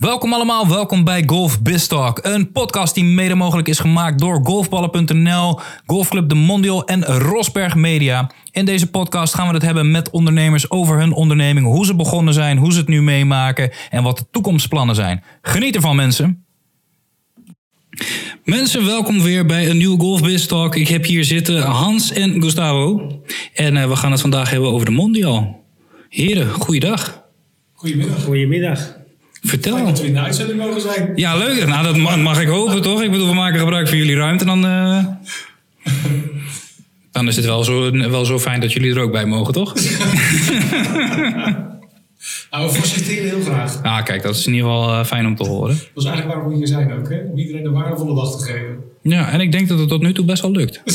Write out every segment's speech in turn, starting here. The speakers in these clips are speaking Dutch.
Welkom allemaal, welkom bij Golf Biz Talk. Een podcast die mede mogelijk is gemaakt door golfballen.nl, Golfclub De Mondial en Rosberg Media. In deze podcast gaan we het hebben met ondernemers over hun onderneming, hoe ze begonnen zijn, hoe ze het nu meemaken en wat de toekomstplannen zijn. Geniet ervan mensen. Mensen, welkom weer bij een nieuwe Golf Biz Talk. Ik heb hier zitten Hans en Gustavo. En uh, we gaan het vandaag hebben over de Mondial. Heren, goeiedag. Goedemiddag. Goedemiddag. Vertel. Fijn dat we in de uitzending mogen zijn. Ja, leuk. Nou, dat mag, mag ik hopen, toch? Ik bedoel, we maken gebruik van jullie ruimte. Dan, uh... dan is het wel zo, wel zo fijn dat jullie er ook bij mogen, toch? nou, we faciliteren heel graag. Ah, kijk, dat is in ieder geval uh, fijn om te horen. Dat is eigenlijk waarom we hier zijn ook, hè? Om iedereen een waardevolle dag te geven. Ja, en ik denk dat het tot nu toe best wel lukt.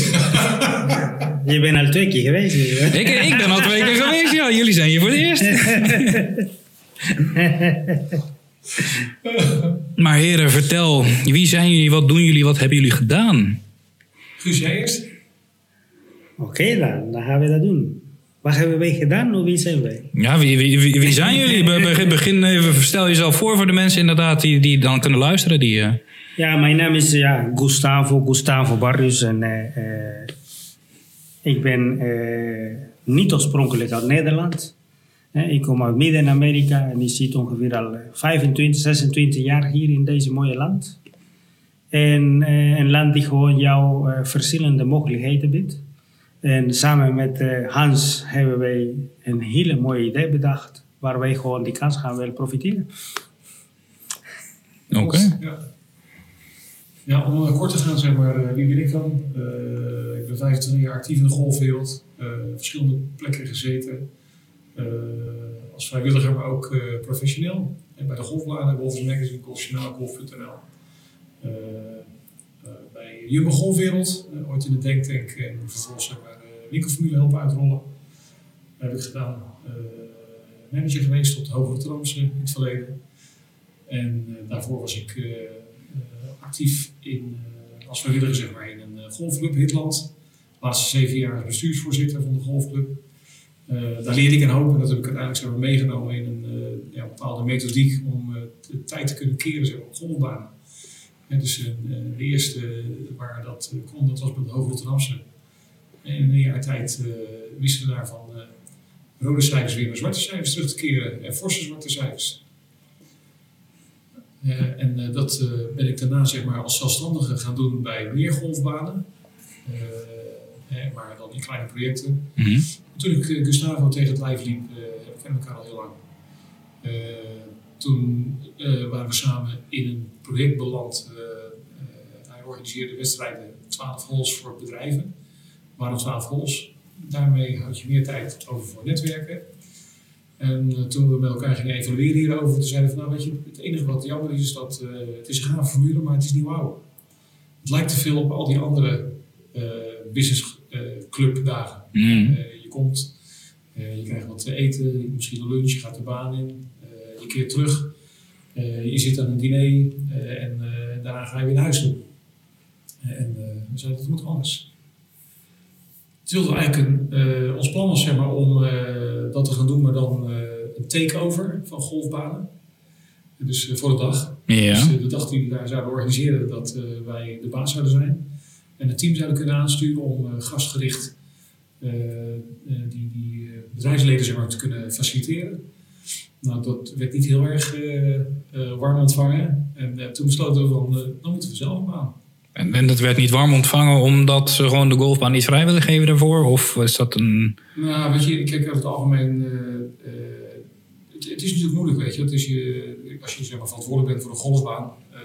Je bent al twee keer geweest. ik, ik ben al twee keer geweest, ja. Jullie zijn hier voor de eerst. Maar heren, vertel. Wie zijn jullie? Wat doen jullie? Wat hebben jullie gedaan? Guus, jij eerst? Oké okay, dan, dan gaan we dat doen. Wat hebben wij gedaan of wie zijn wij? Ja, wie, wie, wie, wie zijn jullie? Be, begin even, stel jezelf voor voor de mensen inderdaad die, die dan kunnen luisteren. Die, uh... Ja, mijn naam is ja, Gustavo, Gustavo Barrios. En uh, uh, ik ben niet oorspronkelijk uit Nederland. Ik kom uit Midden-Amerika en ik zit ongeveer al 25, 26 jaar hier in deze mooie land. En een land die gewoon jou verschillende mogelijkheden biedt. En samen met uh, Hans hebben wij een hele mooie idee bedacht. Waar wij gewoon die kans gaan willen profiteren. Oké. Okay. Ja. ja. om kort te gaan, zeg maar, uh, wie ben ik dan? Uh, ik ben 25 jaar actief in de golfwereld. verschillende plekken gezeten. Als vrijwilliger, maar ook professioneel. En bij de golfbladen, Golfers Magazine, Golfjournaal, Golf.nl. bij Jumbo Golfwereld, ooit in de Denktank en vervolgens zeg maar, winkelformule helpen uitrollen. Dat heb ik gedaan. Manager geweest op de Hogere Tromsø in het verleden. En daarvoor was ik actief in, als vrijwilliger zeg maar, in een golfclub Hitland. De laatste zeven jaar bestuursvoorzitter van de golfclub. Daar leerde ik een hoop en dat heb ik uiteindelijk maar, meegenomen in een ja, bepaalde methodiek om de tijd te kunnen keren zeg maar, golfbanen. En dus de eerste waar dat kon, dat was bij de Hogere Tromsø. En in een jaar tijd wisten we daarvan rode cijfers weer naar zwarte cijfers terug te keren en forse zwarte cijfers. En dat ben ik daarna zeg maar, als zelfstandige gaan doen bij meer golfbanen. Maar dan in kleine projecten. Mm -hmm. Toen ik Gustavo tegen het lijf liep, we kennen elkaar al heel lang. toen waren we samen in een project beland. hij organiseerde wedstrijden, 12 holes voor bedrijven waren 12 holes. Daarmee had je meer tijd over voor netwerken. En uh, toen we met elkaar gingen evalueren hierover, toen zeiden we van nou weet je, het enige wat jammer is, is dat uh, het is een gaaf formule, maar het is niet wauw. Het lijkt te veel op al die andere uh, business club dagen. Mm. je komt, je krijgt wat te eten, misschien een lunch, je gaat de baan in, je keert terug, je zit aan een diner en daarna ga je weer naar huis toe. en we zeiden dat moet anders. Het wilde eigenlijk een, ons plan was zeg maar, om dat te gaan doen, maar dan een takeover van golfbanen. Dus voor de dag. Ja. Dus de dag die we daar zouden organiseren, dat wij de baas zouden zijn. En het team zouden kunnen aansturen om gastgericht die, die bedrijfsleden zeg maar, te kunnen faciliteren. Nou, dat werd niet heel erg warm ontvangen. En toen besloten we van, dan moeten we zelf een baan. En, en, dat werd niet warm ontvangen omdat ze gewoon de golfbaan niet vrij willen geven daarvoor? Of is dat een... Nou, weet je, kijk, over het algemeen... Uh, uh, het, het, is natuurlijk moeilijk, weet je. Het is je als je zeg maar, verantwoordelijk bent voor de golfbaan... Uh,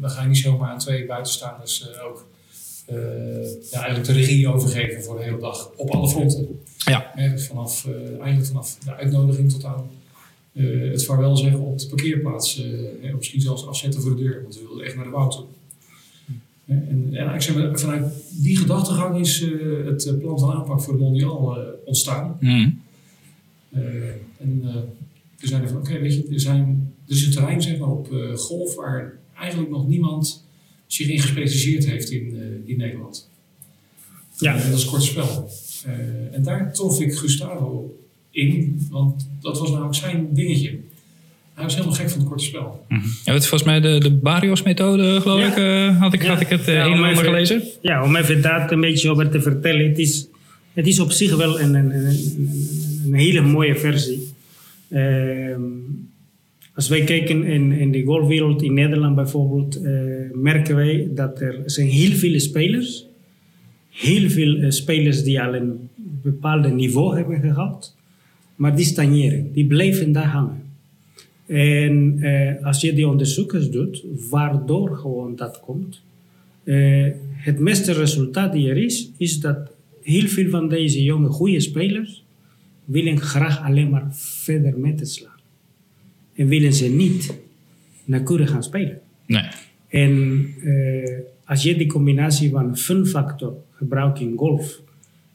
dan ga je niet zomaar aan twee buitenstaanders ook... ja, eigenlijk de regie overgeven voor de hele dag. Op alle fronten. Ja. dus vanaf, eigenlijk vanaf de uitnodiging tot aan... het vaarwel zeggen op de parkeerplaats. misschien zelfs afzetten voor de deur. Want we wilden echt naar de bouw toe. En, en zeg maar, vanuit die gedachtegang is uh, het plan van aanpak voor de mondiaal uh, ontstaan. Mm. Uh, en we zeiden van oké, weet je, er, zijn, er is een terrein zeg maar, op golf waar eigenlijk nog niemand zich in gespecialiseerd heeft in, in Nederland. Ja. dat is kort spel. en daar trof ik Gustavo in, want dat was namelijk zijn dingetje. hij was helemaal gek van het korte spel. Mhm. Ja, het is volgens mij de, de Barrios-methode, geloof Ja. ik. eh, had ik, Ja. had ik het eh, Ja, even- gelezen. Ja, om even daar een beetje over te vertellen. Het is, het is op zich wel een, een, een, een- een hele mooie versie. Ehm, als wij kijken in, in de golfwereld in Nederland bijvoorbeeld, eh, merken wij dat er zijn heel veel spelers. Heel veel eh, spelers die al een bepaald niveau hebben gehad. Maar die stagneren, die blijven daar hangen. En eh, als je die onderzoekers doet, waardoor gewoon dat komt, het meeste resultaat die er is, is dat heel veel van deze jonge goede spelers willen graag alleen maar verder met het slaan. En willen ze niet nauwkeurig gaan spelen. Nee. En eh, als je die combinatie van fun factor gebruikt in golf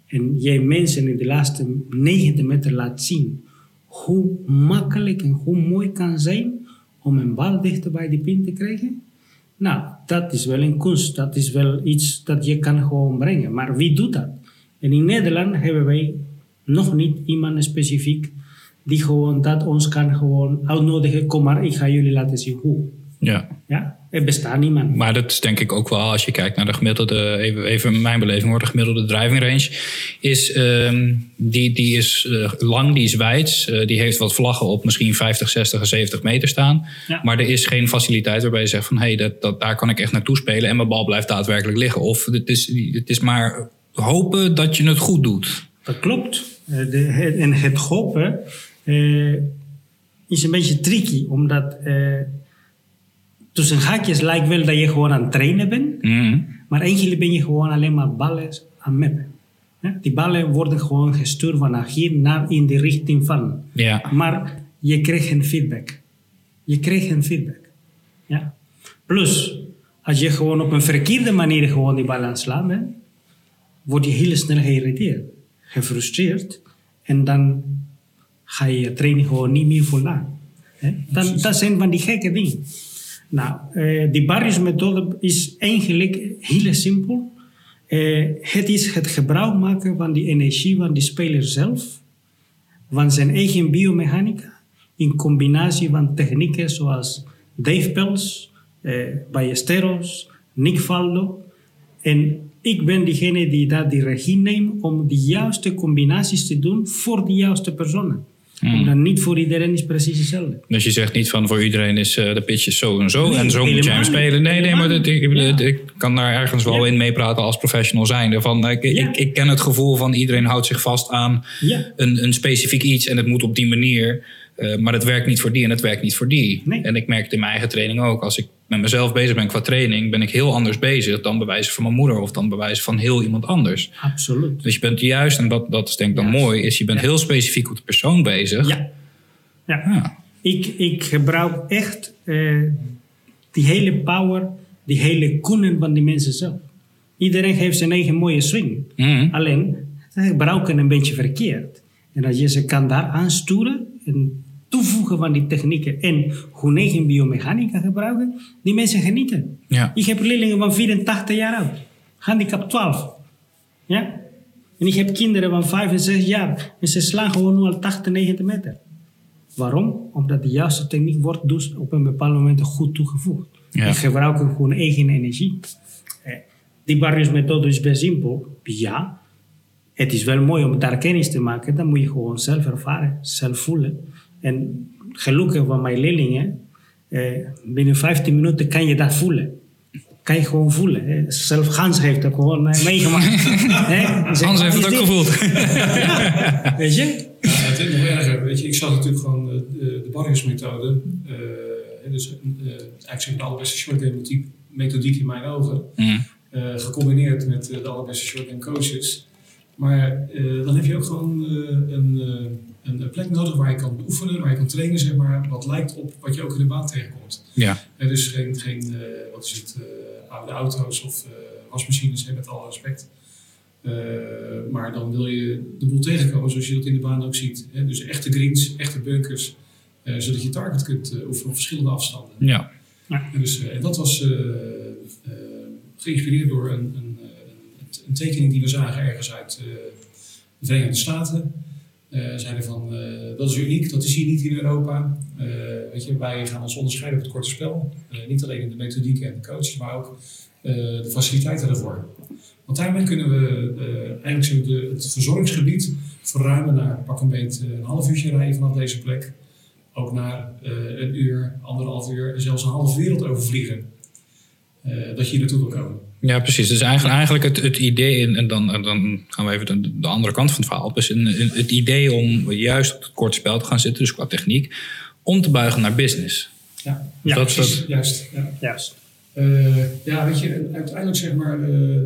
en jij mensen in de laatste 90 meter laat zien hoe makkelijk en hoe mooi kan zijn om een bal dichter bij de pin te krijgen, nou, dat is wel een kunst. Dat is wel iets dat je kan gewoon brengen. Maar wie doet dat? En in Nederland hebben wij nog niet iemand specifiek die gewoon dat ons kan gewoon uitnodigen. Kom maar, ik ga jullie laten zien hoe. Ja. Ja, er bestaat niemand. Maar dat is denk ik ook wel, als je kijkt naar de gemiddelde, even, even mijn beleving hoor, de gemiddelde driving range, is, ehm, die, die is eh, lang, die is wijd, eh, die heeft wat vlaggen op misschien 50, 60 en 70 meter staan. Ja. Maar er is geen faciliteit waarbij je zegt van, hé, hey, dat, dat, daar kan ik echt naartoe spelen en mijn bal blijft daadwerkelijk liggen. Of het is, het is maar hopen dat je het goed doet. Dat klopt. Eh, de, en het hopen eh, is een beetje tricky, omdat eh, tussen haakjes lijkt wel dat je gewoon aan het trainen bent, Mhm. maar eigenlijk ben je gewoon alleen maar ballen aan mappen. Ja? Die ballen worden gewoon gestuurd van hier naar in de richting van. Ja. Maar je krijgt geen feedback. Je krijgt geen feedback. Ja. Plus, als je gewoon op een verkeerde manier gewoon die bal aan het slaan bent, word je heel snel geïrriteerd, gefrustreerd en dan ga je je training gewoon niet meer voldaan. Dan, dat zijn van die gekke dingen. Nou, eh, die Barrios-methode is eigenlijk heel simpel. Eh, het is het gebruik maken van die energie van die speler zelf, van zijn eigen biomechanica, in combinatie van technieken zoals Dave Pels, eh, Ballesteros, Nick Faldo. En ik ben diegene die daar die regie neemt om de juiste combinaties te doen voor de juiste personen. Omdat niet voor iedereen is precies hetzelfde. Dus je zegt niet van voor iedereen is eh, de pitch is zo en zo Nee, en zo moet je helemaal hem spelen. Nee, nee, maar ik. Ja. ik kan daar ergens wel Ja. in meepraten als professional zijnde. Van, ik, Ja. ik, ik ken het gevoel van iedereen houdt zich vast aan een, een specifiek iets en het moet op die manier. eh, maar het werkt niet voor die en het werkt niet voor die. Nee. En ik merk het in mijn eigen training ook. Als ik met mezelf bezig ben qua training, ben ik heel anders bezig dan bij wijze van mijn moeder of dan bij wijze van heel iemand anders. Absoluut. Dus je bent juist, en dat, dat is denk ik dan mooi, is je bent heel specifiek op de persoon bezig. Ja. ja. Ja. Ik, ik gebruik echt eh, die hele power, die hele kunnen van die mensen zelf. Iedereen heeft zijn eigen mooie swing. Mhm. Alleen, ze gebruiken een beetje verkeerd. En als je ze kan daar aansturen en toevoegen van die technieken en hun eigen biomechanica gebruiken, die mensen genieten. Ja. Ik heb leerlingen van 84 jaar oud, handicap 12. Ja? En ik heb kinderen van 5 en 6 jaar en ze slaan gewoon nu al 80, 90 meter. Waarom? Omdat de juiste techniek wordt dus op een bepaald moment goed toegevoegd. Ja. En gebruiken gewoon eigen energie. Eh, Die Barrios-methode is best simpel. Ja, het is wel mooi om daar kennis te maken. Dan moet je gewoon zelf ervaren, zelf voelen. En gelukkig van mijn leerlingen, eh, binnen 15 minuten kan je dat voelen. Kan je gewoon voelen. Hè. Zelf Hans heeft het gewoon eh, meegemaakt. Zeg, Hans heeft het ook dit? gevoeld. Weet je? Ja, het is nog erger. Weet je, ik zag natuurlijk gewoon eh, de, de eh, hè, dus eh, eigenlijk de allerbeste shortgame methodiek in mijn ogen. Mhm. eh, gecombineerd met de allerbeste shortgame coaches. Maar eh, dan heb je ook gewoon eh, een, eh, een, een plek nodig waar je kan oefenen, waar je kan trainen, zeg maar, wat lijkt op wat je ook in de baan tegenkomt. Ja. Eh, dus geen, geen eh, wat is het, eh, oude auto's of eh, wasmachines, hè, met alle respect. Eh, maar dan wil je de boel tegenkomen zoals je dat in de baan ook ziet. Hè? Dus echte greens, echte bunkers, eh, zodat je target kunt oefenen op verschillende afstanden. Ja. En, dus, eh, en dat was geïnspireerd door een, een, eh, een, een tekening die we zagen ergens uit eh, de Verenigde Staten. Eh, zeiden van, eh, dat is uniek, dat is hier niet in Europa. Eh, weet je, wij gaan ons onderscheiden op het korte spel. Niet alleen in de methodiek en de coaches, maar ook de faciliteiten ervoor. Want daarmee kunnen we eigenlijk de, het verzorgingsgebied verruimen naar pak een beet eh, een half uurtje rijden vanaf deze plek. Ook naar een uur, anderhalf uur, zelfs een halve wereld overvliegen. Dat je hier naartoe wil komen. Ja, precies. Dus eigenlijk, eigenlijk het, het idee, en en dan, dan gaan we even de, de andere kant van het verhaal. op, Dus het idee om juist op het korte spel te gaan zitten, dus qua techniek, om te buigen naar business. Ja, Ja, dat, precies. dat, Juist. Ja. Juist. Eh, ja, weet je, uiteindelijk zeg maar, eh, eh,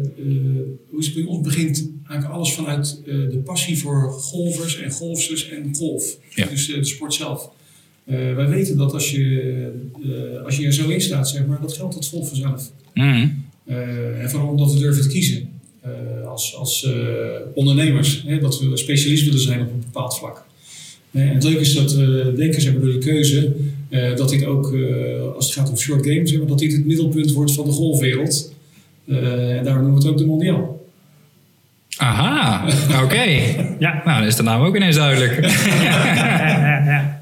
hoe is het bij ons begint eigenlijk alles vanuit eh, de passie voor golfers en golfsters en golf. Ja. Dus eh, de sport zelf. Eh, wij weten dat als je, eh, als je er zo in staat, zeg maar, dat geldt dat volgt vanzelf. Mhm. Eh, en vooral omdat we durven te kiezen eh, als, als eh, ondernemers. Hè, dat we specialist willen zijn op een bepaald vlak. En het leuke is dat we zeg maar, door die keuze eh, dat dit ook, eh, als het gaat om short games, zeg maar, dat dit het middelpunt wordt van de golfwereld. Eh, en daarom noemen we het ook de mondiaal. Aha, oké. Ja. Nou, dan is de naam ook ineens duidelijk. ja, ja, ja.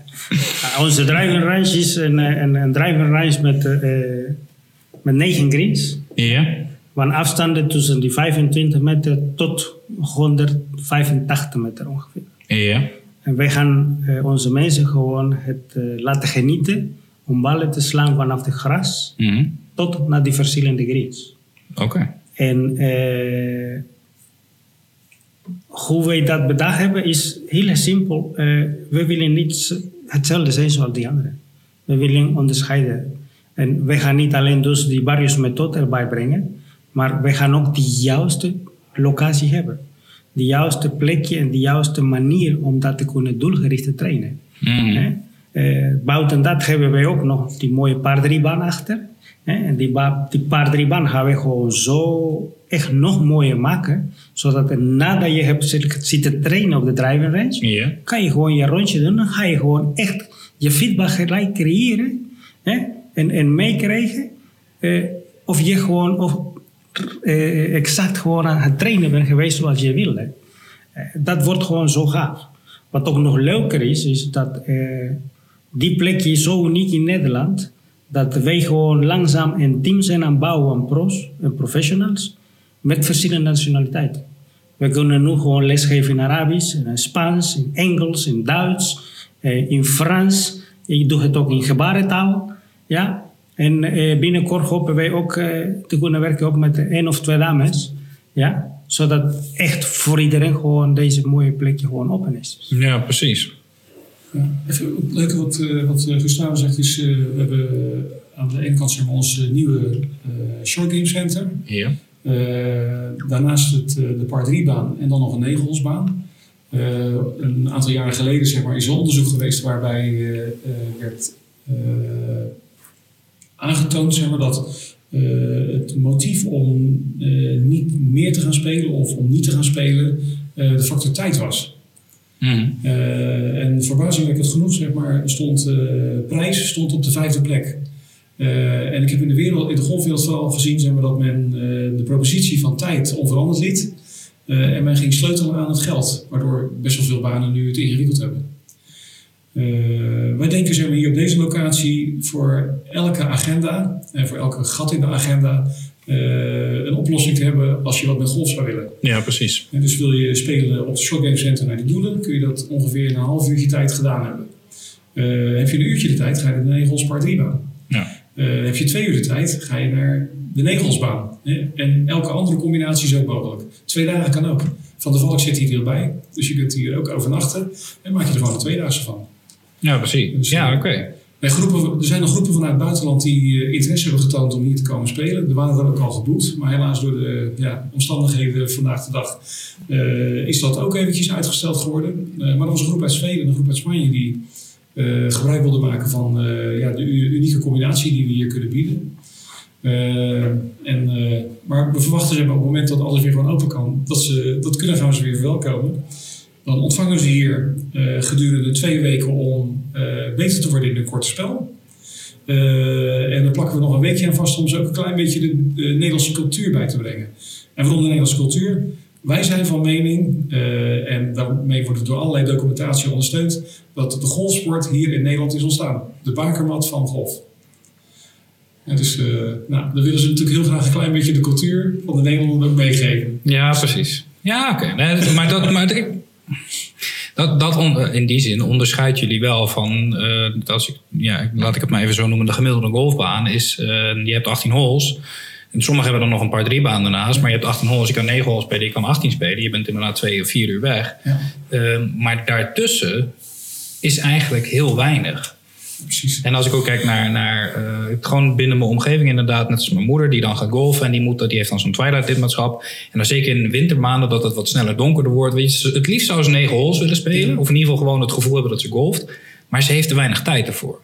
Ja, Onze range is een, een, een met, met 9 greens. Ja. Van afstanden tussen die 25 meter tot 185 meter ongeveer. Ja. En wij gaan eh, onze mensen gewoon het eh, laten genieten om ballen te slaan vanaf het gras Mhm. tot naar die verschillende greens. Oké. En eh, hoe wij dat bedacht hebben is heel simpel. We willen niet hetzelfde zijn zoals die anderen. We willen onderscheiden. En wij gaan niet alleen dus die barrios methode erbij brengen, maar wij gaan ook de juiste locatie hebben. De juiste plekje en de juiste manier om dat te kunnen doelgericht te trainen. Hè? Eh, buiten dat hebben wij ook nog die mooie paar drie baan achter. En die, die paar drie baan gaan we gewoon zo echt nog mooier maken. Zodat er, nadat je hebt zit- zitten trainen op de driving range, kan je gewoon je rondje doen. Dan ga je gewoon echt je feedback gelijk creëren. Hè? En, en meekrijgen eh, of je gewoon of, eh, exact gewoon aan het trainen bent geweest zoals je wilde. Eh, dat wordt gewoon zo gaaf. Wat ook nog leuker is, is dat die plekje is zo uniek in Nederland. Dat wij gewoon langzaam een team zijn aan het bouwen aan pros en professionals met verschillende nationaliteiten. We kunnen nu gewoon lesgeven in Arabisch, in Spaans, in Engels, in Duits, in Frans. Ik doe het ook in gebarentaal. Ja? En eh, binnenkort hopen wij ook eh, te kunnen werken ook met één of twee dames. Ja? Zodat echt voor iedereen gewoon deze mooie plekje gewoon open is. Ja, precies. Ja. Even het leuke wat, eh, wat eh, Gustavo zegt is, eh, we hebben aan de ene kant zeg maar, ons nieuwe eh, short game center. Ja. Eh, daarnaast het, de par 3 baan en dan nog een negenholsbaan. Eh, een aantal jaren geleden zeg maar, is er onderzoek geweest waarbij eh, eh, werd eh, aangetoond zeg maar, dat eh, het motief om eh, niet meer te gaan spelen of om niet te gaan spelen eh, de factor tijd was. Eh, en verbazingwekkend genoeg, zeg maar, stond prijs stond op de vijfde plek. En ik heb in de, wereld, in de golfwereld vooral gezien zeg maar, dat men de propositie van tijd onveranderd liet. En men ging sleutelen aan het geld, waardoor best wel veel banen nu het ingewikkeld hebben. Eh, wij denken zeg maar, hier op deze locatie voor elke agenda, en voor elke gat in de agenda, eh, een oplossing te hebben als je wat met golf zou willen. Ja, precies. En dus wil je spelen op het Short Game Center naar die doelen, kun je dat ongeveer in een half uurtje tijd gedaan hebben. Eh, heb je een uurtje de tijd, ga je naar de Negels Par 3 baan. Ja. Eh, heb je twee uur de tijd, ga je naar de Negelsbaan. Hè? En elke andere combinatie is ook mogelijk. Twee dagen kan ook. Van de Valk zit hier erbij, dus je kunt hier ook overnachten en maak je er gewoon een tweedaagse van. Ja, precies. Dus, Ja, eh, oké. Er zijn nog groepen vanuit het buitenland die eh, interesse hebben getoond om hier te komen spelen. Er waren er ook al geboekt, maar helaas door de ja, omstandigheden vandaag de dag eh, is dat ook eventjes uitgesteld geworden. Maar er was een groep uit Zweden en een groep uit Spanje die gebruik wilden maken van ja, de unieke combinatie die we hier kunnen bieden. En, maar we verwachten maar, op het moment dat alles weer gewoon open kan, dat, ze, dat kunnen gaan ze weer verwelkomen. Dan ontvangen ze hier eh, gedurende twee weken om eh, beter te worden in een korte spel. Eh, en dan plakken we nog een weekje aan vast om ze ook een klein beetje de, de Nederlandse cultuur bij te brengen. En waarom de Nederlandse cultuur? wij zijn van mening, en daarmee wordt het door allerlei documentatie ondersteund, dat de golfsport hier in Nederland is ontstaan. De bakermat van golf. En dus, nou, dan willen ze natuurlijk heel graag een klein beetje de cultuur van de Nederlanders ook meegeven. Ja, precies. Ja, oké. Maar dat, maar dat, dat on- in die zin onderscheidt jullie wel van, dat als ik, ja, laat ik het maar even zo noemen, de gemiddelde golfbaan is, eh, je hebt 18 holes. En sommigen hebben er nog een paar drie banen ernaast, maar je hebt 18 holes, je kan 9 holes spelen, je kan 18 spelen. Je bent inderdaad twee of vier uur weg. Ja, Eh, maar daartussen is eigenlijk heel weinig. Precies. En als ik ook kijk naar, naar eh, gewoon binnen mijn omgeving inderdaad, net als mijn moeder die dan gaat golfen en die, moet, die heeft dan zo'n twilight lidmaatschap. En dan zeker in de wintermaanden dat het wat sneller donkerder wordt. Weet je, het liefst zou ze negen holes willen spelen. Of in ieder geval gewoon het gevoel hebben dat ze golft. Maar ze heeft te weinig tijd ervoor.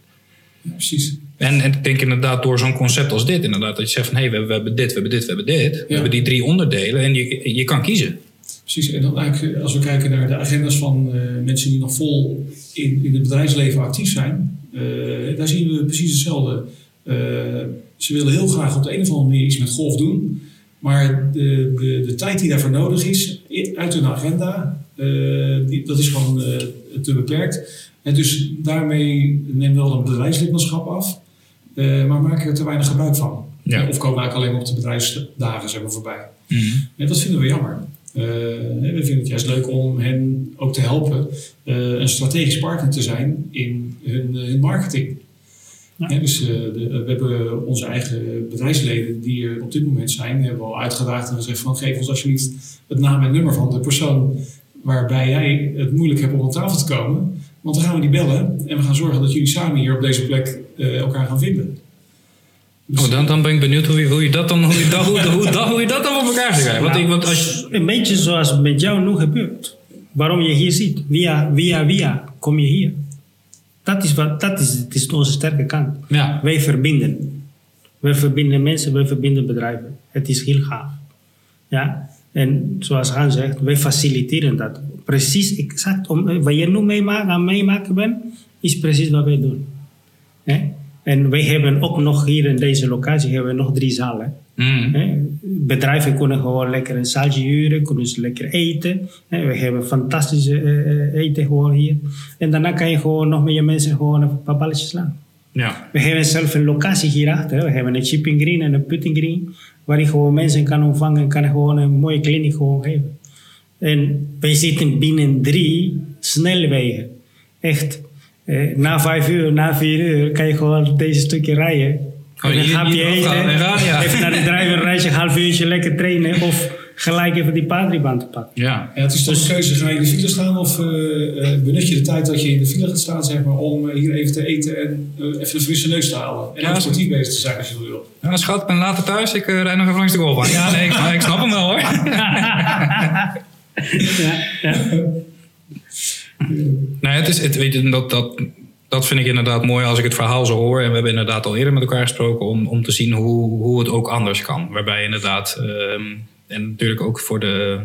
Ja, precies. En, en ik denk inderdaad door zo'n concept als dit inderdaad. Dat je zegt van hé, hey, we, hebben- we hebben dit, we hebben dit, we hebben dit. We hebben die drie onderdelen en je, je kan kiezen. Precies, en dan eigenlijk, eh, als we kijken naar de agendas van eh, mensen die nog vol in, in het bedrijfsleven actief zijn, eh, daar zien we precies hetzelfde. Eh, ze willen heel graag op de een of andere manier iets met golf doen, maar de, de, de tijd die daarvoor nodig is uit hun agenda, eh, die, dat is gewoon te beperkt. En dus daarmee nemen we wel een bedrijfslidmaatschap af, maar maken er te weinig gebruik van. Ja. Of komen eigenlijk alleen op de bedrijfsdagen zeg maar, voorbij. En dat vinden we jammer. Eh, we vinden het juist leuk om hen ook te helpen eh, een strategisch partner te zijn in hun, eh, hun marketing. Ja. Dus, de- we hebben onze eigen bedrijfsleden die er op dit moment zijn, hebben we al uitgedaagd en gezegd van geef ons alsjeblieft het naam en nummer van de persoon waarbij jij het moeilijk hebt om aan tafel te komen. Want dan gaan we die bellen en we gaan zorgen dat jullie samen hier op deze plek elkaar gaan vinden. Oh, dan, dan ben ik benieuwd hoe je, hoe je dat dan, hoe je dat, hoe, hoe, dat- hoe je dat dan op elkaar zou krijgen. Want ik, want als Een beetje zoals met jou nu gebeurt. Waarom je hier zit. Via, via, via kom je hier. Dat is, wat, dat is, het is onze sterke kant. ja, Wij verbinden. Wij verbinden mensen, wij verbinden bedrijven. Het is heel gaaf. Ja? En zoals Han zegt, wij faciliteren dat. Precies exact. Om, wat je nu meemaakt, aan meemaken bent, is precies wat wij doen. Hè? En wij hebben ook nog hier in deze locatie hebben we nog drie zalen. Mm. Bedrijven kunnen gewoon lekker een zaaltje huren, kunnen ze lekker eten. We hebben fantastische eh, eh, eten gewoon hier. En daarna kan je gewoon nog met je mensen gewoon een paar balletjes slaan. ja. We hebben zelf een locatie hierachter. We hebben een chipping green en een putting green. Waar je gewoon mensen kan ontvangen en kan gewoon een mooie kliniek gewoon geven. En wij zitten binnen drie snelwegen. Echt. Eh, na vijf uur, na vier uur kan je gewoon deze stukje rijden. Oh, en een hier- hapje eten. gaan, ja. Even naar de driver rijden, een half uurtje lekker trainen. Of gelijk even die paardriebaan te pakken. Ja. Ja, het is toch een keuze, ga je in de file staan of eh, eh, benut je de tijd dat je in de file gaat staan zeg maar, om hier even te eten en eh, even een frisse neus te halen. En Ja, sportief bezig te zijn als je wil. Ja, schat, ik ben later thuis. Ik eh, rijd nog even langs de golfbaan. Ja, nee, ik, ik snap hem wel hoor. Ja, ja. Nee, het is, het, dat, dat, dat vind ik inderdaad mooi als ik het verhaal zo hoor. En we hebben inderdaad al eerder met elkaar gesproken om, om te zien hoe, hoe het ook anders kan. Waarbij inderdaad, ehm, en natuurlijk ook voor de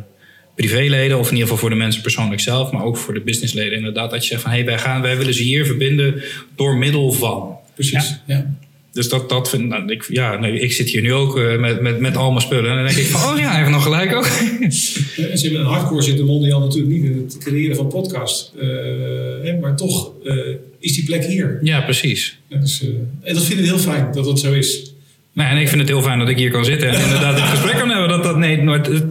privéleden, of in ieder geval voor de mensen persoonlijk zelf, maar ook voor de businessleden inderdaad, dat je zegt van hé, hey, wij, gaan, wij willen ze hier verbinden door middel van. Precies. Ja. Dus dat, dat vind nou, ik, ja, nee, ik zit hier nu ook eh, met, met, met al mijn spullen. En dan denk ik van, oh ja, heeft nog gelijk ook. En ze hebben een hardcore zit de Mondial natuurlijk niet in het creëren van podcast. Eh, hè, maar toch eh, is die plek hier. ja, precies. Ja, dus, en dat vinden we heel fijn dat dat zo is. Nou, en ik vind het heel fijn dat ik hier kan zitten en inderdaad het gesprek kan hebben. Dat, dat, nee, het,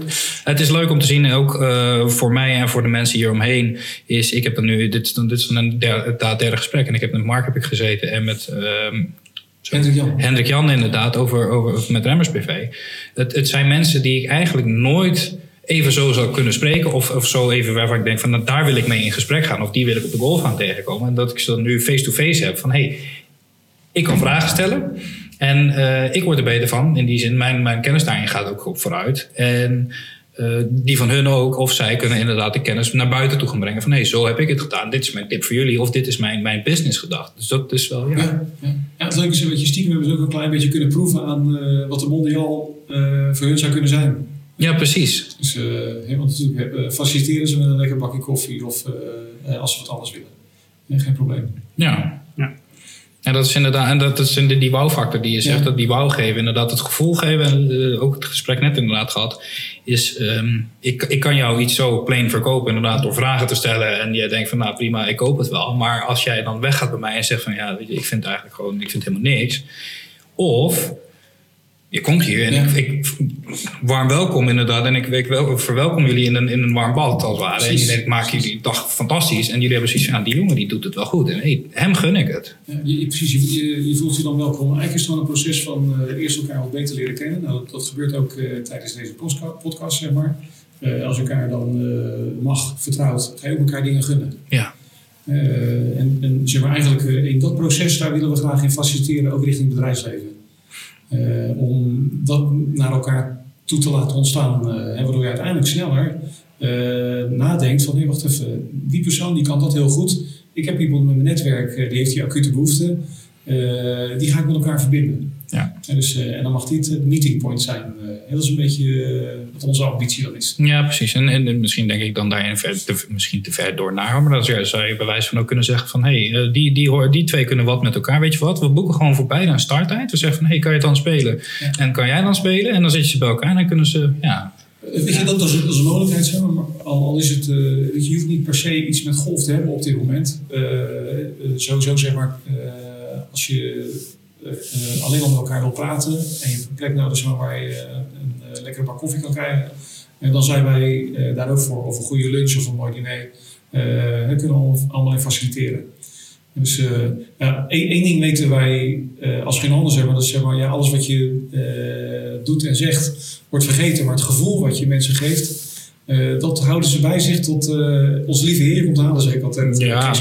het is leuk om te zien, ook voor mij en voor de mensen hieromheen. Is, ik heb dan nu, dit dit is dan een derde, het derde gesprek. En ik heb met Mark heb ik gezeten en met ehm, Hendrik Jan. Hendrik Jan inderdaad over, over met Remmers PV. Het, het zijn mensen die ik eigenlijk nooit even zo zou kunnen spreken. Of, of zo even waarvan ik denk van nou, daar wil ik mee in gesprek gaan. Of die wil ik op de golf gaan tegenkomen. En dat ik ze dan nu face-to-face heb van hey, ik kan vragen stellen. En eh, ik word er beter van. In die zin, mijn, mijn kennis daarin gaat ook op vooruit. En eh, die van hun ook. Of zij kunnen inderdaad de kennis naar buiten toe gaan brengen. Van hé, hey, zo heb ik het gedaan. Dit is mijn tip voor jullie. Of dit is mijn, mijn business gedacht. Dus dat is wel, ja. Ja, ja. ja, het leuke is je stiekem hebben ze ook een klein beetje kunnen proeven aan eh, wat de Mondial eh, voor hun zou kunnen zijn. Ja, precies. Dus, want natuurlijk faciliteren ze met een lekker bakje koffie of als ze wat anders willen. Geen probleem. Ja. Ja. En dat is inderdaad, en dat is in de, die wow-factor die je zegt, Ja. dat die wow geven, inderdaad het gevoel geven, en eh, ook het gesprek net inderdaad gehad, is ehm, ik, ik kan jou iets zo plain verkopen, inderdaad, door vragen te stellen en jij denkt van nou prima, ik koop het wel. Maar als jij dan weggaat bij mij en zegt van ja, weet je, ik vind eigenlijk gewoon, ik vind helemaal niks. Of je komt hier en Ja. ik, ik warm welkom inderdaad. En ik, ik wel, verwelkom jullie in een, in een warm bad als het ware. En Precies. ik maak jullie dag fantastisch. En jullie hebben zoiets van, die jongen die doet het wel goed. En hey, hem gun ik het. Ja, je, precies, je, je, voelt je dan welkom. Eigenlijk is het dan een proces van eh, eerst elkaar wat beter leren kennen. Nou, dat, dat gebeurt ook eh, tijdens deze podcast, zeg maar. Eh, als je elkaar dan mag, vertrouwt, ga je ook elkaar dingen gunnen. Ja. En, en zeg maar eigenlijk in dat proces, daar willen we graag in faciliteren, ook richting bedrijfsleven. Eh, om dat naar elkaar toe te laten ontstaan, eh, hè, waardoor je uiteindelijk sneller eh, nadenkt van, hé, wacht even, die persoon die kan dat heel goed. Ik heb iemand met mijn netwerk, eh, die heeft die acute behoefte. Eh, die ga ik met elkaar verbinden. En, dus, eh, en dan mag dit het meeting point zijn. Eh, en dat is een beetje eh, wat onze ambitie dan is. Ja, precies. En, en misschien denk ik dan daarin ver, te, misschien te ver door naar. Maar dan zou je- bij wijze van ook kunnen zeggen van... hé, hey, die, die, die twee kunnen wat met elkaar. Weet je wat? We boeken gewoon voor beide een starttijd. We zeggen van, hé, hey, kan je dan spelen? Ja. En kan jij dan spelen? En dan zit je ze bij elkaar en dan kunnen ze... Ja, Weet je, dat, dat, is, dat is een mogelijkheid, zeg maar. al, al is het, weet je, hoeft niet per se iets met golf te hebben op dit moment. Eh, sowieso, zeg maar, als je eh, alleen al met elkaar wil praten en je hebt een plek nodig waar je eh, een eh, lekkere bak koffie kan krijgen, en dan zijn wij daar ook voor, of een goede lunch of een mooi diner. kunnen we allemaal- in faciliteren. Dus eh, ja, één, één ding weten wij als geen ander, zeg maar, dat is zeg maar, ja, alles wat je doet en zegt wordt vergeten, maar het gevoel wat je mensen geeft, dat houden ze bij zich tot onze lieve Heer komt halen, zeg ik altijd, Ja.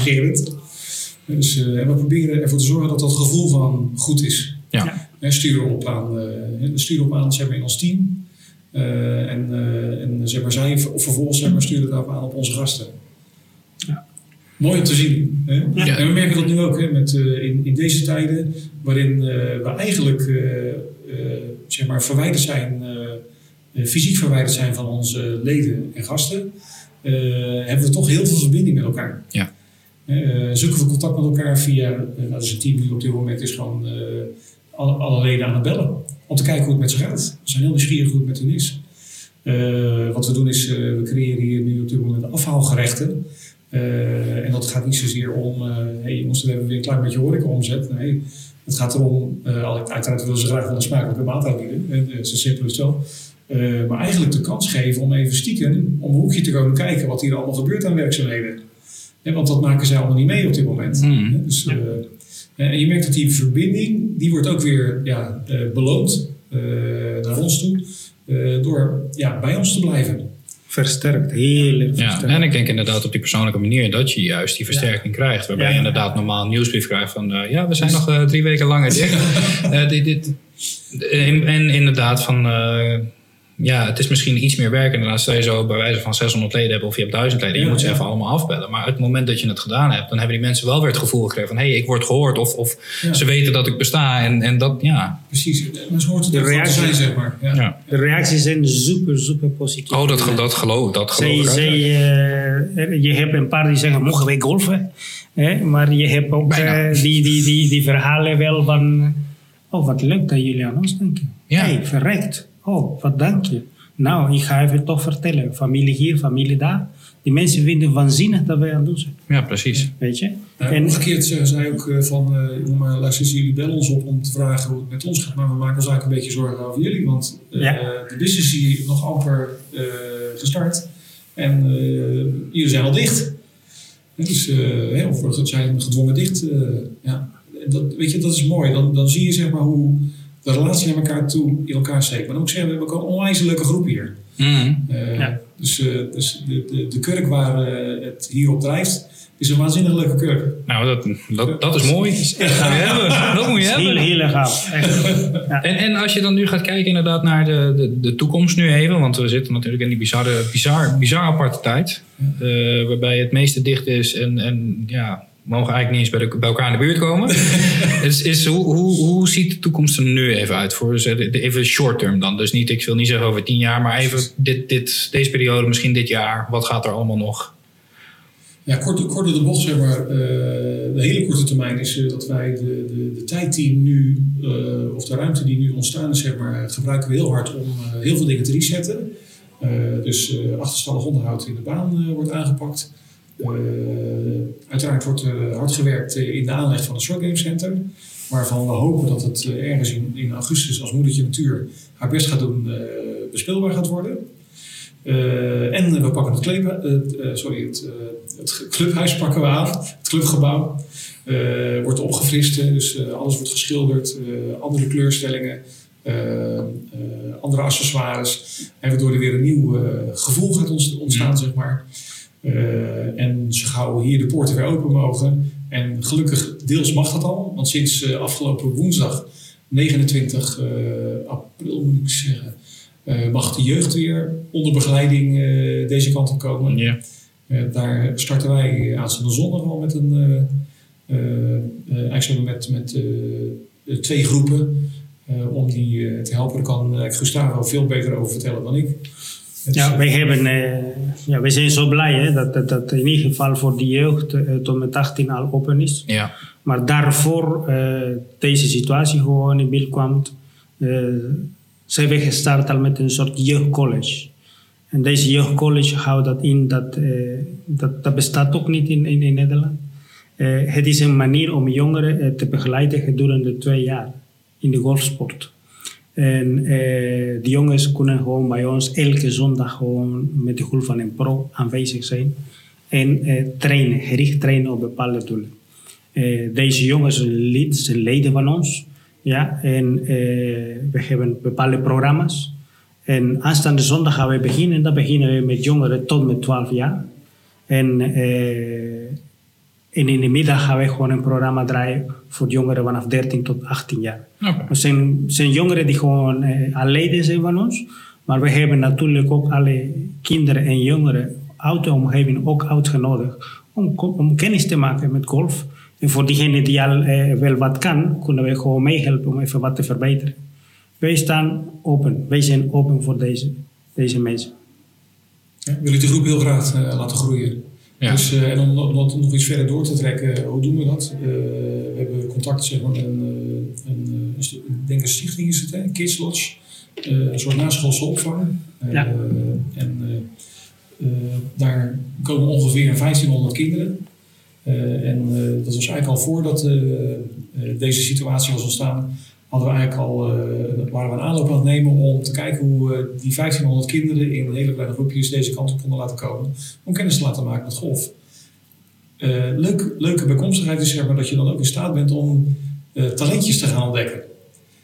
Dus eh, en we proberen ervoor te zorgen dat dat gevoel van goed is. Ja. En sturen op aan, eh, we sturen op aan zeg maar, in ons team. Eh, en, eh, en zeg maar, zij of vervolgens zeg maar, sturen het ook aan op onze gasten. Ja. Mooi om te zien. Hè? Ja. En we merken dat nu ook hè, met, eh, in, in deze tijden, waarin eh, we eigenlijk eh, eh, zeg maar, verwijderd zijn, fysiek verwijderd zijn van onze leden en gasten, eh, hebben we toch heel veel verbinding met elkaar. Ja. Eh, zoeken we contact met elkaar via, eh, nou, dus het team nu op dit moment is gewoon eh, alle, leden aan het bellen. Om te kijken hoe het met ze gaat. We zijn heel nieuwsgierig hoe het met hun is. Eh, wat we doen is, we creëren hier nu op dit moment afhaalgerechten. En dat gaat niet zozeer om, hey jongens, we hebben weer een klein beetje horeca omzet. Nee, het gaat erom, uiteraard willen ze graag wel een smakelijke maaltijd bieden. Zo simpel is het wel. Maar eigenlijk de kans geven om even stiekem om een hoekje te komen kijken wat hier allemaal gebeurt aan werkzaamheden. Eh, want dat maken zij allemaal niet mee op dit moment. Hmm. Eh, Dus, eh, en je merkt dat die verbinding, die wordt ook weer ja, eh, beloond eh, naar ons toe. eh, door ja, bij ons te blijven. Versterkt, heel erg Ja, versterkt. en ik denk inderdaad op die persoonlijke manier dat je juist die versterking krijgt. Waarbij Ja. je inderdaad normaal een nieuwsbrief krijgt van eh, ja, we zijn nog eh, drie weken langer dicht. Eh, dit, dit, en, en inderdaad van eh, ja, het is misschien iets meer werk. Inderdaad, stel je zo bij wijze van 600 leden hebben of je hebt 1000 leden. Je Ja, moet ze ja. even allemaal afbellen. Maar het moment dat je het gedaan hebt, dan hebben die mensen wel weer het gevoel gekregen van hé, hey, ik word gehoord. Of, of Ja. ze weten dat ik besta. En, en dat, ja. Precies, hoort het De ook gewoon te reactie- zijn, zeg maar. Ja. ja. De reacties zijn super, super positief. Oh, dat, dat geloof, dat geloof Zij, zij, eh, je hebt een paar die zeggen, mogen wij golfen? Hè? Maar je hebt ook eh, die, die, die, die verhalen wel van... Oh, wat leuk dat jullie aan ons denken. Ja. Hey, verrekt. Oh, wat dank je. Nou, ik ga even toch vertellen. Familie hier, familie daar. Die mensen vinden waanzinnig dat wij aan het doen zijn. Ja, precies. Weet je? Nou, En- omgekeerd zeggen zij ook eh, van, eh om, uh, luister, jullie bellen ons op om te vragen hoe het met ons gaat, maar we maken ons eigenlijk een beetje zorgen over jullie, want eh, Ja. de business is hier nog amper eh, gestart en eh, jullie zijn al dicht. Dus, eh, hè, of we zijn gedwongen dicht. eh, ja. En dat, weet je, dat is mooi. Dan, dan zie je zeg maar hoe de relatie naar elkaar toe in elkaar steekt. Maar dan moet ik zeggen, we hebben ook een onwijs leuke groep hier. Mhm. Eh, Ja. Dus, eh, dus de, de, de kurk waar eh, het hier op drijft, is een waanzinnig leuke kurk. Nou, dat, dat, dat is mooi. Dat moet je hebben. Dat moet je Heel, hebben. heel erg gaaf. Echt. En, en als je dan nu gaat kijken inderdaad naar de, de, de toekomst nu even, want we zitten natuurlijk in die bizarre, bizar, bizar aparte tijd, eh, waarbij het meeste dicht is en, en ja, mogen eigenlijk niet eens bij, de, bij elkaar in de buurt komen. is, is, hoe, hoe, hoe ziet de toekomst er nu even uit? Voor, dus, eh, even short term dan. Dus niet, ik wil niet zeggen over tien jaar, maar even dit, dit, deze periode, misschien dit jaar. Wat gaat er allemaal nog? Ja, kort, kort door de bocht, zeg maar. eh, de hele korte termijn is eh, dat wij de, de, de tijd die nu, eh, of de ruimte die nu ontstaan is, zeg maar, gebruiken we heel hard om eh, heel veel dingen te resetten. Eh, dus eh achterstallig onderhoud in de baan wordt aangepakt. Eh, uiteraard wordt er hard gewerkt eh, in de aanleg van het Short Game Center. Waarvan we hopen dat het eh, ergens in, in augustus, als moedertje natuur haar best gaat doen, eh, bespeelbaar gaat worden. Eh, en we pakken het, eh, sorry, het, eh, het clubhuis pakken we aan, het clubgebouw. Eh, wordt opgefrist, dus eh, alles wordt geschilderd, eh, andere kleurstellingen, eh, eh, andere accessoires. En waardoor er weer een nieuw eh, gevoel gaat ont- ontstaan, zeg maar. Eh, en zo gauw hier de poorten weer open mogen. En gelukkig deels mag dat al, want sinds eh, afgelopen woensdag 29 eh, april moet ik zeggen, mag de jeugd weer onder begeleiding deze kant op komen. Ja. Daar starten wij aanstaande zondag al met een, eigenlijk met, met twee groepen om die te helpen. Daar kan Gustavo veel beter over vertellen dan ik. Ja, eh, wij, hebben, eh, ja, wij zijn zo blij hè, dat, dat, dat in ieder geval voor de jeugd eh, tot met 18 al open is. Ja. Maar daarvoor eh, deze situatie gewoon in beeld kwam, eh, zijn we gestart al met een soort jeugdcollege. En deze jeugdcollege houdt dat in, dat, eh, dat, dat bestaat ook niet in, in, in Nederland. Eh, het is een manier om jongeren eh, te begeleiden gedurende twee jaar in de golfsport. En eh, de jongens kunnen gewoon bij ons elke zondag gewoon met de hulp van een pro aanwezig zijn. En eh, trainen, gericht trainen op bepaalde doelen. Eh, deze jongens zijn leden van ons. Ja, en eh, we hebben bepaalde programma's. En aanstaande zondag gaan we beginnen. Dan beginnen we met jongeren tot met 12 jaar. En, eh, en in de middag gaan we gewoon een programma draaien voor jongeren vanaf 13 tot 18 jaar. Oké. Er zijn, zijn jongeren die gewoon eh, al leden zijn van ons. Maar we hebben natuurlijk ook alle kinderen en jongeren uit de omgeving ook uitgenodigd om, om kennis te maken met golf. En voor diegenen die al eh, wel wat kan, kunnen we gewoon meehelpen om even wat te verbeteren. Wij staan open. Wij zijn open voor deze, deze mensen. Ja, we willen de groep heel graag eh, laten groeien. Ja. Dus, eh, en om, om dat nog iets verder door te trekken, hoe doen we dat? Eh, we hebben contact zeg maar, met een, eh, een, een denk een stichting is het, hè? Kids Lodge. Een soort naschoolse opvang. Ja. En daar komen ongeveer 1500 kinderen. En dat was eigenlijk al voordat deze situatie was ontstaan, hadden we eigenlijk al, eh, waren we een aanloop aan het nemen om te kijken hoe we die 1500 kinderen in hele kleine groepjes deze kant op konden laten komen. Om kennis te laten maken met golf. Eh, leuk, leuke bijkomstigheid is zeg maar, dat je dan ook in staat bent om eh, talentjes te gaan ontdekken.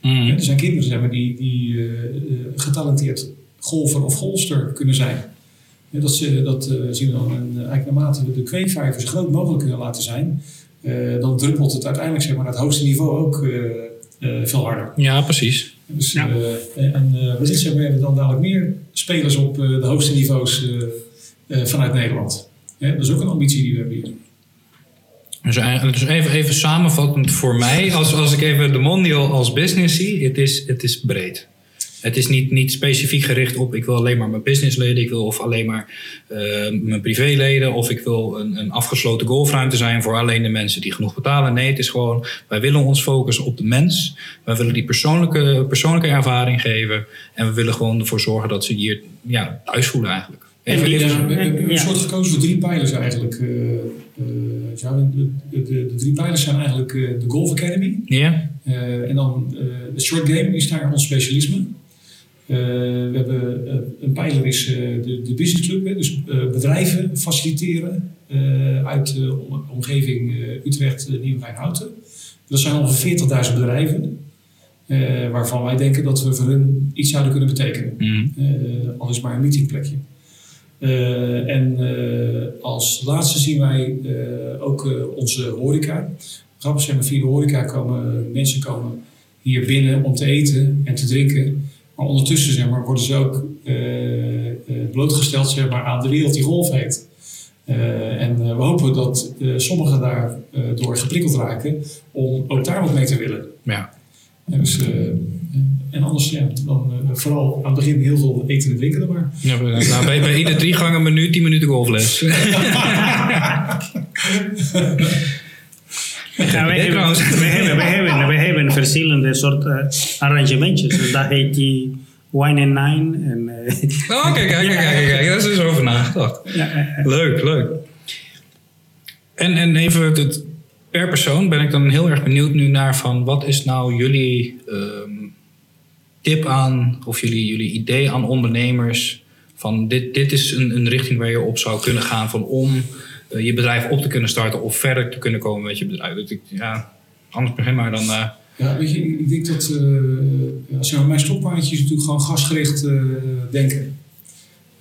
Mhm. Er zijn kinderen zeg maar, die, die getalenteerd golfer of golfster kunnen zijn. Ja, dat ze, dat zien we dan en, eigenlijk naarmate we de kweekvijvers zo groot mogelijk kunnen laten zijn, dan druppelt het uiteindelijk zeg maar, naar het hoogste niveau ook veel harder. Ja, precies. Dus, Ja. eh, en uh, wellicht zeg maar, hebben we dan dadelijk meer spelers op eh, de hoogste niveaus eh, eh, vanuit Nederland. Dat is ook een ambitie die we hebben hier. Dus, eigenlijk- dus even, even samenvattend voor mij, als, als ik even de Mondial als business zie, het is, het is breed. Het is niet, niet specifiek gericht op ik wil alleen maar mijn businessleden, ik wil of alleen maar eh, mijn privéleden, of ik wil een, een afgesloten golfruimte zijn voor alleen de mensen die genoeg betalen. Nee, het is gewoon, wij willen ons focussen op de mens. Wij willen die persoonlijke, persoonlijke ervaring geven. En we willen gewoon ervoor zorgen dat ze hier ja, thuis voelen eigenlijk. Even, Ja, even- we hebben een soort gekozen voor drie pijlers eigenlijk. eh, eh, ja, de, de, de, de drie pijlers zijn eigenlijk eh, de Golf Academy. ja? Eh, en dan eh de short game is daar ons specialisme. Eh, we hebben eh, een pijler is eh, de, de business club, hè, dus bedrijven faciliteren uit de om- omgeving Utrecht, Nieuwegein, Houten. Dat zijn ongeveer 40.000 bedrijven, waarvan wij denken dat we voor hun iets zouden kunnen betekenen. Mhm. Eh, al is maar een meetingplekje. En als laatste zien wij ook onze horeca. Grappig zijn, via de horeca komen mensen komen hier binnen om te eten en te drinken. Maar ondertussen zeg maar, worden ze ook eh, eh, blootgesteld zeg maar, aan de wereld die golf heet. Eh, en we hopen dat sommigen daardoor door geprikkeld raken om ook daar wat mee te willen. ja. En, dus, en anders, ja, dan vooral aan het begin heel veel eten en drinken maar. Ja, nou, bij, bij ieder drie gangen menu 10 minuten golfles. Ja, wij, Nee, hebben, wij, hebben, wij, hebben, wij hebben verschillende soorten arrangementjes. Dus dat heet die wine and nine. En, eh, Oh, kijk, kijk, kijk, kijk. Daar is dus over nagedacht. eh, eh, Leuk, leuk. En, en even het, per persoon ben ik dan heel erg benieuwd nu naar van wat is nou jullie ehm, tip aan of jullie, jullie idee aan ondernemers van dit, dit is een, een richting waar je op zou kunnen gaan van om eh, je bedrijf op te kunnen starten of verder te kunnen komen met je bedrijf. Dat ik, ja, anders begin maar dan. eh, Ja, weet je, ik denk dat uh, ja, zeg maar, mijn stokpaardje is natuurlijk gewoon gasgericht uh, denken.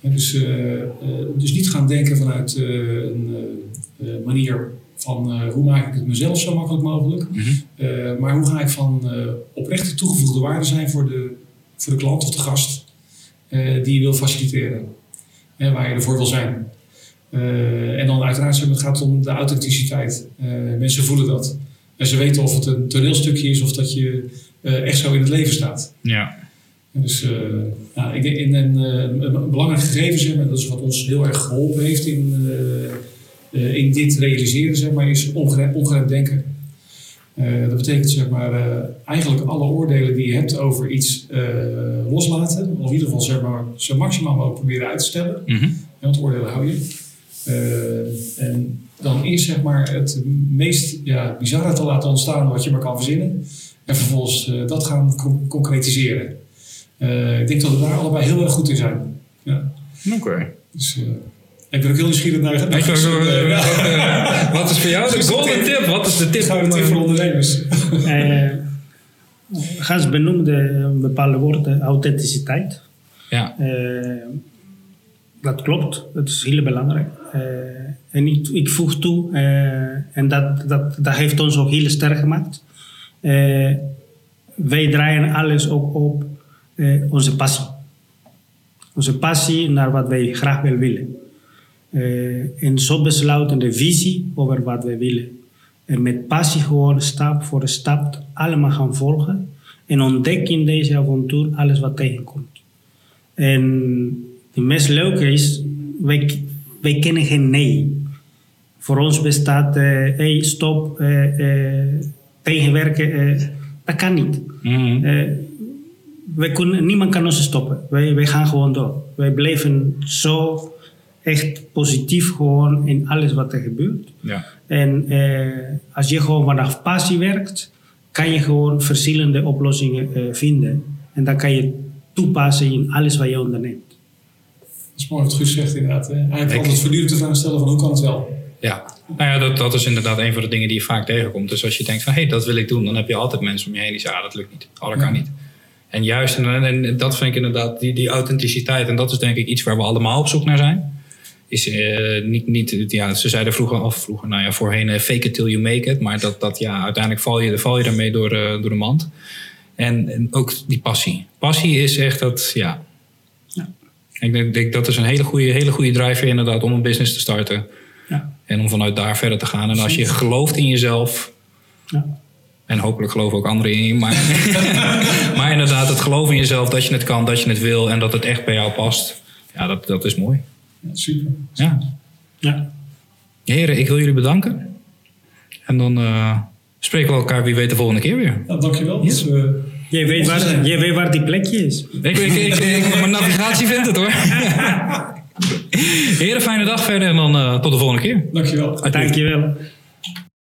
En dus, dus niet gaan denken vanuit een manier van hoe maak ik het mezelf zo makkelijk mogelijk. Mm -hmm. maar hoe ga ik van oprechte toegevoegde waarde zijn voor de, voor de klant of de gast die je wil faciliteren. En waar je ervoor wil zijn. En dan uiteraard het gaat om de authenticiteit. mensen voelen dat. En ze weten of het een toneelstukje is of dat je uh, echt zo in het leven staat. Ja. Dus ja, ik denk, in een, belangrijk gegeven, zeg maar, dat is wat ons heel erg geholpen heeft in, in dit realiseren, zeg maar, is ongeremd, ongeremd denken. dat betekent zeg maar, eigenlijk alle oordelen die je hebt over iets loslaten, of in ieder geval zeg maar, zo maximaal mogelijk proberen uit te stellen. Mm -hmm. Want oordelen hou je. En dan eerst zeg maar het meest ja, bizarre te laten ontstaan wat je maar kan verzinnen. En vervolgens uh, dat gaan con concretiseren. Uh, ik denk dat we daar allebei heel erg goed in zijn. Ja. Oké. Okay. Dus, uh, ik ben ook heel nieuwsgierig naar naar wat, wat is voor jou de golden tip? Wat is de tip, voor ondernemers? Gans benoemde een bepaalde woorden, authenticiteit. Ja. Dat klopt, dat is heel belangrijk. En ik, ik voeg toe, uh, en dat, dat, dat heeft ons ook heel sterk gemaakt. Uh, wij draaien alles ook op onze passie. Onze passie naar wat wij graag wel willen. en zo besluiten de visie over wat wij willen. En met passie gewoon stap voor stap allemaal gaan volgen. En ontdekken in deze avontuur alles wat tegenkomt. En het meest leuke is, wij, wij kennen geen nee. Voor ons bestaat, uh, hey, stop, uh, uh, tegenwerken, dat kan niet. Mm -hmm. wij kunnen, niemand kan ons stoppen. Wij, wij gaan gewoon door. Wij blijven zo echt positief gewoon in alles wat er gebeurt. Ja. En als je gewoon vanaf passie werkt, kan je gewoon verschillende oplossingen vinden. En dan kan je toepassen in alles wat je onderneemt. Dat is mooi wat Guus zegt inderdaad. Hè? Eigenlijk ik, altijd voortdurend de vraag stellen van hoe kan het wel? Ja, nou ja, dat, dat is inderdaad een van de dingen die je vaak tegenkomt. Dus als je denkt van, hé, hey, dat wil ik doen, dan heb je altijd mensen om je heen die zeggen, ah, dat lukt niet. Dat kan niet. En juist, en, en, dat vind ik inderdaad, die, die authenticiteit, en dat is denk ik iets waar we allemaal op zoek naar zijn. Is uh, niet, niet, ja, ze zeiden vroeger, of vroeger, nou ja, voorheen, uh, fake it till you make it. Maar dat, dat ja, uiteindelijk val je, val je daarmee door, uh, door de mand. En, en ook die passie. Passie is echt dat, ja. Ja. Ik denk, denk dat is een hele goede, hele goede driver inderdaad om een business te starten. Ja. En om vanuit daar verder te gaan. En als je gelooft in jezelf. Ja. En hopelijk geloven ook anderen in je. Maar, maar inderdaad, het geloof in jezelf dat je het kan, dat je het wil. En dat het echt bij jou past. Ja, dat, dat is mooi. Ja, super. Ja. ja. Heren, ik wil jullie bedanken. En dan uh, spreken we elkaar wie weet de volgende keer weer. Nou, dankjewel. Ja. Dus, uh, je, weet waar, je weet waar die plekje is. Ik, ik, ik, ik mijn navigatie vindt het hoor. Heren, fijne dag verder en dan uh, tot de volgende keer. Dankjewel. Dankjewel.